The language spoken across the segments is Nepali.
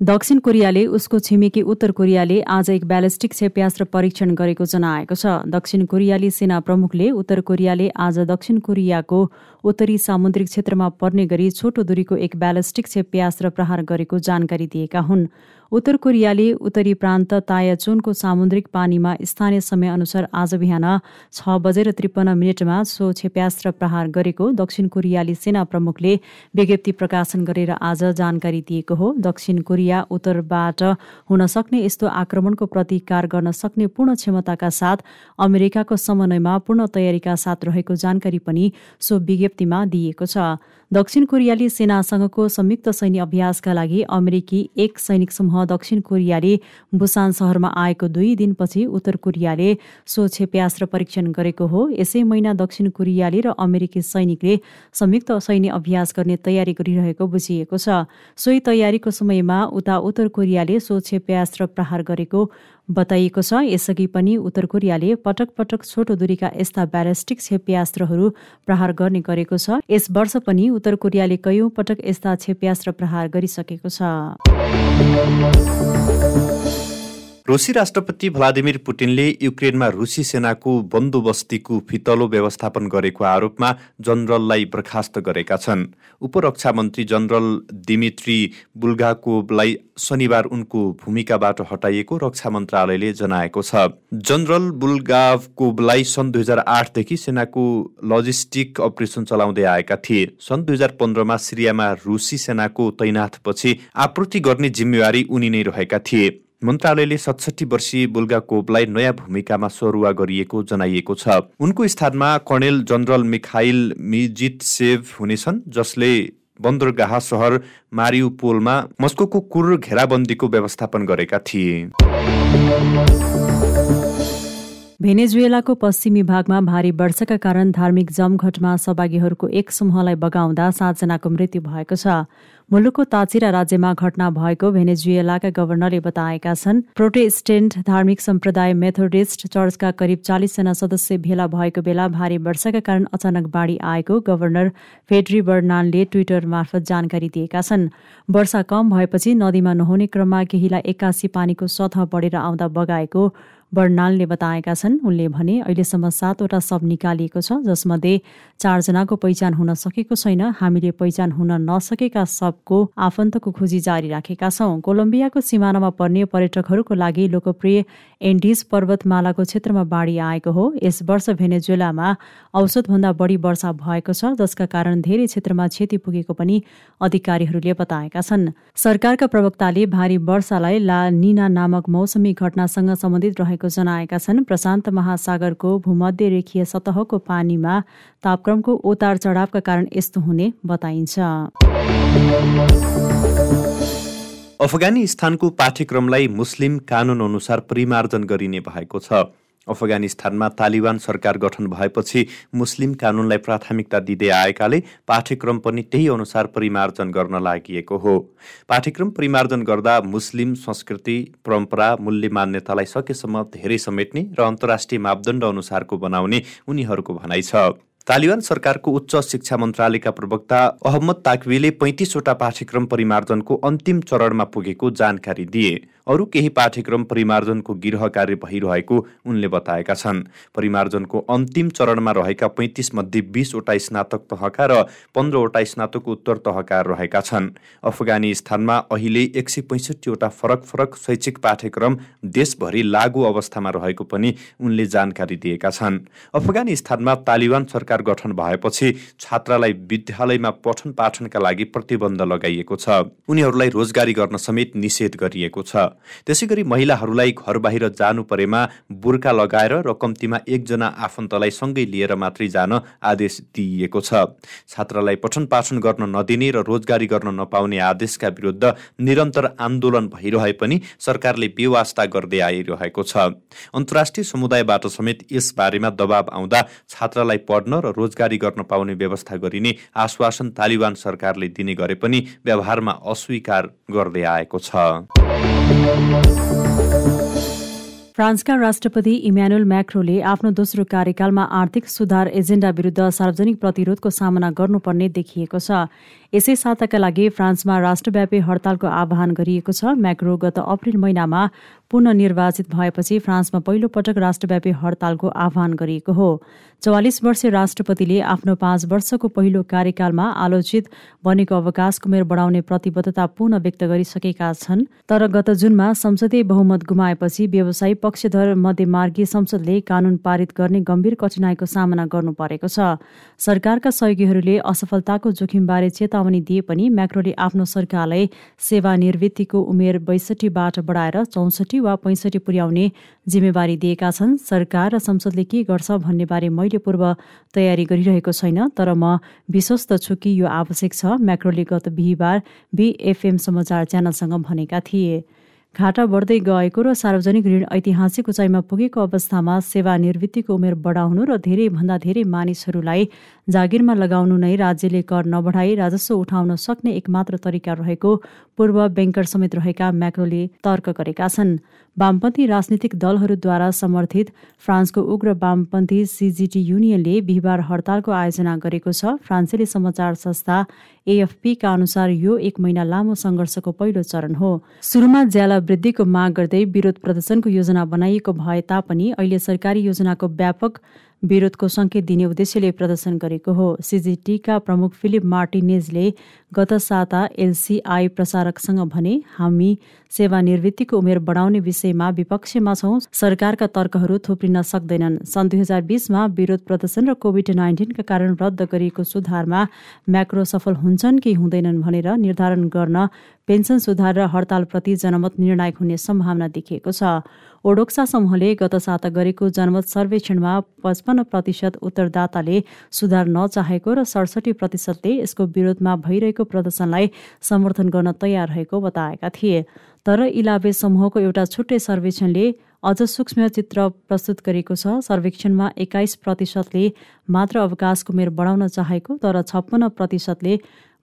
दक्षिण कोरियाले उसको छिमेकी उत्तर कोरियाले आज एक ब्यालिस्टिक क्षेप्यास्त्र परीक्षण गरेको जनाएको छ। दक्षिण कोरियाली सेना प्रमुखले उत्तर कोरियाले आज दक्षिण कोरियाको उत्तरी सामुद्रिक क्षेत्रमा पर्ने गरी छोटो दूरीको एक ब्यालिस्टिक क्षेप्यास्त्र प्रहार गरेको जानकारी दिएका हुन्। उत्तर कोरियाले उत्तरी प्रान्त तायाचुनको सामुद्रिक पानीमा स्थानीय समयअनुसार आज बिहान छ बजेर त्रिपन्न मिनटमा सो क्षेप्यास्त्र प्रहार गरेको दक्षिण कोरियाली सेना प्रमुखले विज्ञप्ति प्रकाशन गरेर आज जानकारी दिएको हो। दक्षिण कोरिया उत्तरबाट हुन सक्ने यस्तो आक्रमणको प्रतिकार गर्न सक्ने पूर्ण क्षमताका साथ अमेरिकाको समन्वयमा पूर्ण तयारीका साथ रहेको जानकारी पनि सो विज्ञप्तिमा दिएको छ। दक्षिण कोरियाली सेनासँगको संयुक्त सैन्य अभ्यासका लागि अमेरिकी एक सैनिक समूह दक्षिण कोरियाले बुसान सहरमा आएको दुई दिनपछि उत्तर कोरियाले सो क्षेप्यास्त्र परीक्षण गरेको हो। यसै महिना दक्षिण कोरियाले र अमेरिकी सैनिकले संयुक्त सैन्य अभ्यास गर्ने तयारी गरिरहेको बुझिएको छ। सोही तयारीको समयमा उता उत्तर कोरियाले सो क्षेप्यास्त्र प्रहार गरेको बताइएको छ यसअघि पनि उत्तर कोरियाले पटक पटक छोटो दूरीका यस्ता ब्यालिस्टिक क्षेप्यास्त्रहरू प्रहार गर्ने गरेको छ। यस वर्ष पनि उत्तर कोरियाले कैयौं पटक यस्ता क्षेप्यास्त्र प्रहार गरिसकेको छ। रुसी राष्ट्रपति भ्लादिमिर पुटिनले युक्रेनमा रुसी सेनाको बन्दोबस्तीको फितलो व्यवस्थापन गरेको आरोपमा जनरललाई बर्खास्त गरेका छन्। उपरक्षा मन्त्री जनरल दिमित्री बुल्गाकोभलाई शनिबार उनको भूमिकाबाट हटाइएको रक्षा मन्त्रालयले जनाएको छ। जनरल बुल्गाकोभलाई सन् दुई हजार आठदेखि सेनाको लजिस्टिक अपरेसन चलाउँदै आएका थिए। सन् दुई हजार पन्ध्रमा सिरियामा रुसी सेनाको तैनाथपछि आपूर्ति गर्ने जिम्मेवारी उनी नै रहेका थिए। मन्त्रालयले सतसठी वर्षीय बुल्गाकोभलाई नयाँ भूमिकामा सरुवा गरिएको जनाइएको छ। उनको स्थानमा कर्णेल जनरल मिखाइल मिजित हुनेछन् जसले बन्दरगाह सहर मारियुपोलमा मस्को कुर घेराबन्दीको व्यवस्थापन गरेका थिए। भेनेजुएलाको पश्चिमी भागमा भारी वर्षाका कारण धार्मिक जमघटमा सहभागीहरूको एक समूहलाई बगाउँदा सातजनाको मृत्यु भएको छ। मुलुकको ताचिरा राज्यमा घटना भएको भेनेजुएलाका गभर्नरले बताएका छन् प्रोटेस्टेन्ट धार्मिक सम्प्रदाय मेथोडिस्ट चर्चका करिब चालिसजना सदस्य भेला भएको बेला भारी वर्षाका कारण अचानक बाढी आएको गभर्नर फेड्री बर्नानले ट्विटर मार्फत जानकारी दिएका छन्। वर्षा कम भएपछि नदीमा नहुने क्रममा केहीलाई एक्कासी पानीको सतह बढेर आउँदा बगाएको बर्नालले बताएका छन्। उनले भने अहिलेसम्म सातवटा शव निकालिएको छ जसमध्ये चारजनाको पहिचान हुन सकेको छैन। हामीले पहिचान हुन नसकेका शवको आफन्तको खोजी जारी राखेका छौं। कोलम्बियाको सिमानामा पर्ने पर्यटकहरूको लागि लोकप्रिय एन्डिज पर्वतमालाको क्षेत्रमा बाढी आएको हो। यस वर्ष भेनेजुएलामा औसतभन्दा बढी वर्षा भएको छ। जसका कारण धेरै क्षेत्रमा क्षति पुगेको पनि अधिकारीहरूले बताएका छन्। सरकारका प्रवक्ताले भारी वर्षालाई ला निना नामक मौसमी घटनासँग सम्बन्धित रहेको जनाएका छन्। प्रशान्त महासागरको भूमध्य रेखीय सतहको पानीमा तापक्रमको उतार चढावका कारण यस्तो हुने बताइन्छ। अफगानिस्तानको पाठ्यक्रमलाई मुस्लिम कानुन अनुसार परिमार्जन गरिने भएको छ। अफगानिस्तानमा तालिबान सरकार गठन भएपछि मुस्लिम कानुनलाई प्राथमिकता दिँदै आएकाले पाठ्यक्रम पनि त्यही अनुसार परिमार्जन गर्न लागि हो। पाठ्यक्रम परिमार्जन गर्दा मुस्लिम संस्कृति परम्परा मूल्य मान्यतालाई सकेसम्म धेरै समेट्ने र अन्तर्राष्ट्रिय मापदण्ड अनुसारको बनाउने उनीहरूको भनाइ छ। तालिबान सरकारको उच्च शिक्षा मन्त्रालयका प्रवक्ता अहमद ताकवीले पैँतिसवटा पाठ्यक्रम परिमार्जनको अन्तिम चरणमा पुगेको जानकारी दिए। अरू केही पाठ्यक्रम परिमार्जनको गिरह कार्य भइरहेको उनले बताएका छन्। परिमार्जनको अन्तिम चरणमा रहेका पैँतिस मध्ये बिसवटा स्नातक तहका र पन्ध्रवटा स्नातक उत्तर तहका रहेका छन्। अफगानिस्तानमा अहिले एक सय पैँसठीवटा फरक फरक शैक्षिक पाठ्यक्रम देशभरि लागू अवस्थामा रहेको पनि उनले जानकारी दिएका छन्। अफगानिस्तानमा तालिबान सरकार गठन भएपछि छात्रालाई विद्यालयमा पठन पाठनका लागि प्रतिबन्ध लगाइएको छ। उनीहरूलाई रोजगारी गर्न समेत निषेध गरिएको छ। त्यसै गरी महिलाहरूलाई घर बाहिर जानु परेमा बुर्का लगाएर र कम्तीमा एकजना आफन्तलाई सँगै लिएर मात्रै जान आदेश दिइएको छ। छात्रालाई पठन पाठन गर्न नदिने र रोजगारी गर्न नपाउने आदेशका विरुद्ध निरन्तर आन्दोलन भइरहे पनि सरकारले बेवास्ता गर्दै आइरहेको छ। अन्तर्राष्ट्रिय समुदायबाट समेत यस बारेमा दबाव आउँदा छात्रालाई पढ्न र रोजगारी गर्न पाउने व्यवस्था गरिने आश्वासन तालिबान सरकारले दिने गरे पनि व्यवहारमा अस्वीकार गर्दै आएको छ। फ्रान्सका राष्ट्रपति इम्यानुअल म्याक्रोले आफ्नो दोस्रो कार्यकालमा आर्थिक सुधार एजेन्डा विरुद्ध सार्वजनिक प्रतिरोधको सामना गर्नुपर्ने देखिएको छ। यसै साताका लागि फ्रान्समा राष्ट्रव्यापी हडतालको आह्वान गरिएको छ। म्याक्रो गत अप्रेल महिनामा पुननिर्वाचित भएपछि फ्रान्समा पहिलो पटक राष्ट्रव्यापी हडतालको आह्वान गरिएको हो। चौवालिस वर्षीय राष्ट्रपतिले आफ्नो पाँच वर्षको पहिलो कार्यकालमा आलोचित बनेको अवकाशको उमेर बढाउने प्रतिबद्धता पुनः व्यक्त गरिसकेका छन्। तर गत जुनमा संसदीय बहुमत गुमाएपछि व्यवसायी पक्षधर मध्यमार्गी संसदले कानून पारित गर्ने गम्भीर कठिनाईको सामना गर्नु परेको छ। सरकारका सहयोगीहरूले असफलताको जोखिमबारे चेतावनी दिए पनि म्याक्रोले आफ्नो सरकारलाई सेवानिवृत्तिको उमेर बैसठीबाट बढाएर चौसठी वा पैँसठी पुर्याउने जिम्मेवारी दिएका छन्। सरकार र संसदले के गर्छ भन्ने बारे मैले पूर्व तयारी गरिरहेको छैन तर म विश्वस्त छु कि यो आवश्यक छ म्याक्रोले गत बिहिबार बिएफएम समाचार च्यानलसँग भनेका थिए। घाटा बढ्दै गएको र सार्वजनिक ऋण ऐतिहासिक उचाइमा पुगेको अवस्थामा सेवानिवृत्तिको उमेर बढाउनु र धेरैभन्दा धेरै मानिसहरूलाई जागिरमा लगाउनु नै राज्यले कर नबढाई राजस्व उठाउन सक्ने एकमात्र तरिका रहेको पूर्व ब्याङ्कर समेत रहेका म्याक्रोले तर्क गरेका छन्। वामपन्थी राजनीतिक दलहरूद्वारा समर्थित फ्रान्सको उग्र वामपन्थी सिजिटी युनियनले बिहिबार हडतालको आयोजना गरेको छ। फ्रान्सेली समाचार संस्था एएफपीका अनुसार यो एक महिना लामो सङ्घर्षको पहिलो चरण हो। सुरुमा ज्याला वृद्धिको माग गर्दै विरोध प्रदर्शनको योजना बनाइएको भए तापनि अहिले सरकारी योजनाको व्यापक विरोधको सङ्केत दिने उद्देश्यले प्रदर्शन गरेको हो। सिजिटीका प्रमुख फिलिप मार्टिनेजले गत साता एलसिआई प्रसारकसँग भने हामी सेवानिवृत्तिको उमेर बढाउने विषयमा विपक्षमा छौँ सरकारका तर्कहरू थुप्रिन सक्दैनन्। सन् दुई हजार बिसमा विरोध प्रदर्शन र कोभिड नाइन्टिनका कारण रद्द गरिएको सुधारमा म्याक्रो सफल हुन्छन् कि हुँदैनन् भनेर निर्धारण गर्न पेन्सन सुधार र हडतालप्रति जनमत निर्णायक हुने सम्भावना देखिएको छ। ओडोक्सा समूहले गत साता गरेको जनमत सर्वेक्षणमा पचपन्न प्रतिशत उत्तरदाताले सुधार नचाहेको र सडसठी प्रतिशतले यसको विरोधमा भइरहेको प्रदर्शनलाई समर्थन गर्न तयार रहेको बताएका थिए। तर इलाबे समूहको एउटा छुट्टै सर्वेक्षणले अझ सूक्ष्म चित्र प्रस्तुत गरेको छ। सर्वेक्षणमा एक्काइस प्रतिशतले मात्र अवकाशको उमेर बढाउन चाहेको तर छप्पन्न प्रतिशतले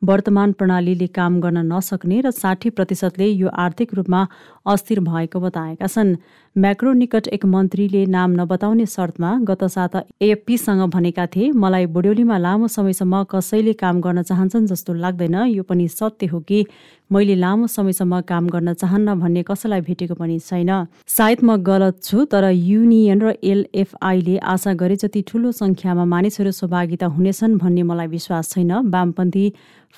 वर्तमान प्रणालीले काम गर्न नसक्ने र साठी प्रतिशतले यो आर्थिक रूपमा अस्थिर भएको बताएका छन्। म्याक्रो निकट एक मन्त्रीले नाम नबताउने शर्तमा गत साता एएफपीसँग भनेका थिए मलाई बुढ्यौलीमा लामो समयसम्म कसैले काम गर्न चाहन्छन् जस्तो लाग्दैन। यो पनि सत्य हो कि मैले लामो समयसम्म काम गर्न चाहन्न भन्ने कसैलाई भेटेको पनि छैन। सायद म गलत छु तर युनियन र एलएफआईले आशा गरे जति ठूलो संख्यामा मानिसहरू सहभागिता हुनेछन् भन्ने मलाई विश्वास छैन। वामपन्थी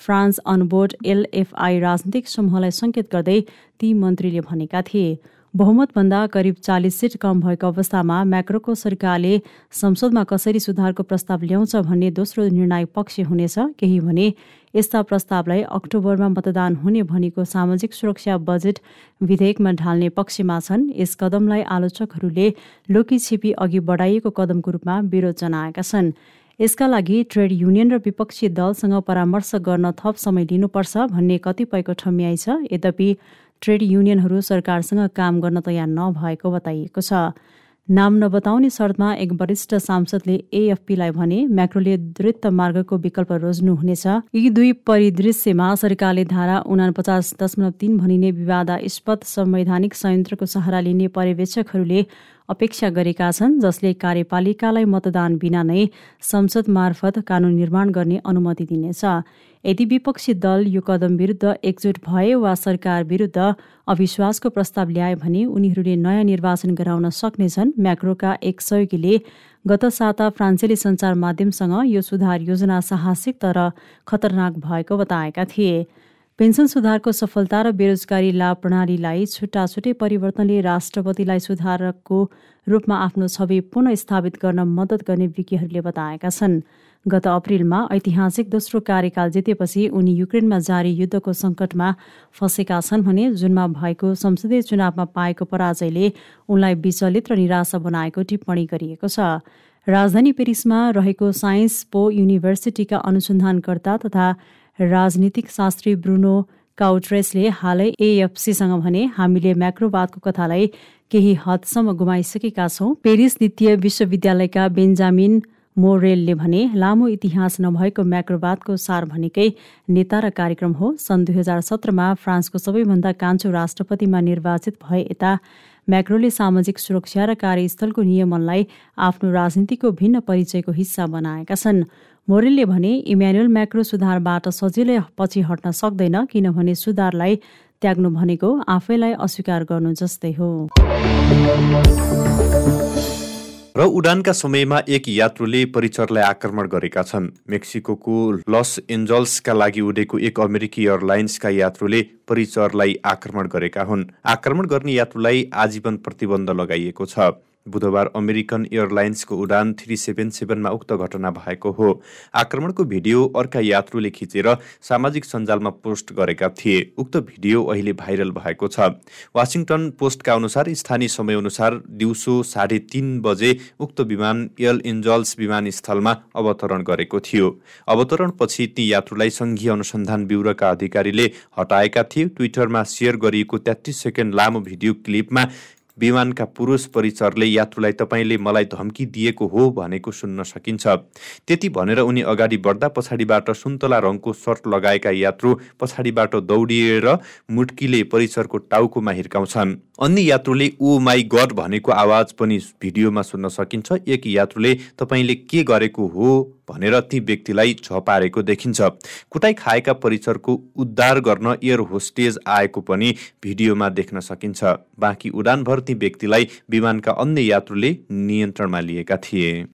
फ्रान्स अनबोर्ड एलएफआई राजनीतिक समूहलाई सङ्केत गर्दै ती मन्त्रीले भनेका थिए। बहुमतभन्दा करिब चालिस सिट कम भएको अवस्थामा म्याक्रोको सरकारले संसदमा कसरी सुधारको प्रस्ताव ल्याउँछ भन्ने दोस्रो निर्णायक पक्ष हुनेछ केही भने यस्ता प्रस्तावलाई अक्टोबरमा मतदान हुने भनेको सामाजिक सुरक्षा बजेट विधेयकमा ढाल्ने पक्षमा छन्। यस कदमलाई आलोचकहरूले लोकी छिपी अघि बढाइएको कदमको रूपमा विरोध जनाएका छन्। यसका लागि ट्रेड युनियन र विपक्षी दलसँग परामर्श गर्न थप समय लिनुपर्छ भन्ने कतिपयको ठम्याइ छ। यद्यपि ट्रेड युनियनहरू सरकारसँग काम गर्न तयार नभएको बताइएको छ। नाम नबताउने शर्तमा एक वरिष्ठ सांसदले एएफपीलाई भने म्याक्रोले द्रुत मार्गको विकल्प रोज्नुहुनेछ। यी दुई परिदृश्यमा सरकारले धारा उनापचास दशमलव तीन भनिने विवादास्पद संवैधानिक संयन्त्रको सहारा लिने पर्यवेक्षकहरूले अपेक्षा गरेका छन् जसले कार्यपालिकालाई मतदान बिना नै संसद मार्फत कानून निर्माण गर्ने अनुमति दिनेछ। यदि विपक्षी दल यो कदम विरुद्ध एकजुट भए वा सरकार विरुद्ध अविश्वासको प्रस्ताव ल्याए भने उनीहरूले नयाँ निर्वाचन गराउन सक्नेछन्। म्याक्रोका एक सहयोगीले गत साता फ्रान्सेली सञ्चार माध्यमसँग यो सुधार योजना साहसिक तर खतरनाक भएको बताएका थिए। पेन्सन सुधारको सफलता र बेरोजगारी लाभ प्रणालीलाई छुट्टा छुट्टै परिवर्तनले राष्ट्रपतिलाई सुधारकको रूपमा आफ्नो छवि पुनः स्थापित गर्न मद्दत गर्ने विज्ञहरूले बताएका छन्। गत अप्रेलमा ऐतिहासिक दोस्रो कार्यकाल जितेपछि उनी युक्रेनमा जारी युद्धको सङ्कटमा फँसेका छन् भने जुनमा भएको संसदीय चुनावमा पाएको पराजयले उनलाई विचलित र निराशा बनाएको टिप्पणी गरिएको छ। राजधानी पेरिसमा रहेको साइन्स पो युनिभर्सिटीका अनुसन्धानकर्ता तथा राजनीतिक शास्त्री ब्रुनो काउट्रेसले हालै एएफसीसँग भने हामीले म्याक्रोवादको कथालाई केही हदसम्म गुमाइसकेका छौँ। पेरिस द्वितीय विश्वविद्यालयका बेन्जामिन मोरेलले भने लामो इतिहास नभएको म्याक्रोवादको सार भनेकै नेता र कार्यक्रम हो। सन् दुई हजार सत्रमा फ्रान्सको सबैभन्दा कान्छो राष्ट्रपतिमा निर्वाचित भए यता म्याक्रोले सामाजिक सुरक्षा र कार्यस्थलको नियमनलाई आफ्नो राजनीतिको भिन्न परिचयको हिस्सा बनाएका छन्। मोरेलले भने इम्यानुएल म्याक्रो सुधारबाट सजिलै पछि हट्न सक्दैन किनभने सुधारलाई त्याग्नु भनेको आफैलाई अस्वीकार गर्नु जस्तै हो। र उडानका समयमा एक यात्रुले परिचरलाई आक्रमण गरेका छन्। मेक्सिको लस एन्जल्सका लागि उडेको एक अमेरिकी एयरलाइन्सका यात्रुले परिचरलाई आक्रमण गरेका हुन्। आक्रमण गर्ने यात्रुलाई आजीवन प्रतिबन्ध लगाइएको छ। बुधबार अमेरिकन एयरलाइन्सको उडान थ्री सेभेन सेभेनमा उक्त घटना भएको हो। आक्रमणको भिडियो अर्का यात्रुले खिचेर सामाजिक सञ्जालमा पोस्ट गरेका थिए। उक्त भिडियो अहिले भाइरल भएको छ। वासिङटन पोस्टका अनुसार स्थानीय समयअनुसार दिउँसो साढे तिन बजे उक्त विमान एल एन्जल्स विमानस्थलमा अवतरण गरेको थियो। अवतरणपछि ती यात्रुलाई सङ्घीय अनुसन्धान ब्युरोका अधिकारीले हटाएका थिए। ट्विटरमा सेयर गरिएको तेत्तिस सेकेन्ड लामो भिडियो क्लिपमा विमानका पुरुष परिचरले यात्रुलाई तपाईँले मलाई धम्की दिएको हो भनेको सुन्न सकिन्छ। त्यति भनेर उनी अगाडि बढ्दा पछाडिबाट सुन्तला रङको सर्ट लगाएका यात्रु पछाडिबाट दौडिएर मुट्कीले परिसरको टाउकोमा हिर्काउँछन्। अन्य यात्रुले ओ माई गड भनेको आवाज पनि भिडियोमा सुन्न सकिन्छ। एक यात्रुले तपाईँले के गरेको हो? भनेर ती व्यक्तिलाई झपारेको देखिन्छ। कुटाइ खाएका परिसरको उद्धार गर्न एयर होस्टेज आएको पनि भिडियोमा देख्न सकिन्छ। बाँकी उडानभर ती व्यक्तिलाई विमानका अन्य यात्रुले नियन्त्रणमा लिएका थिए।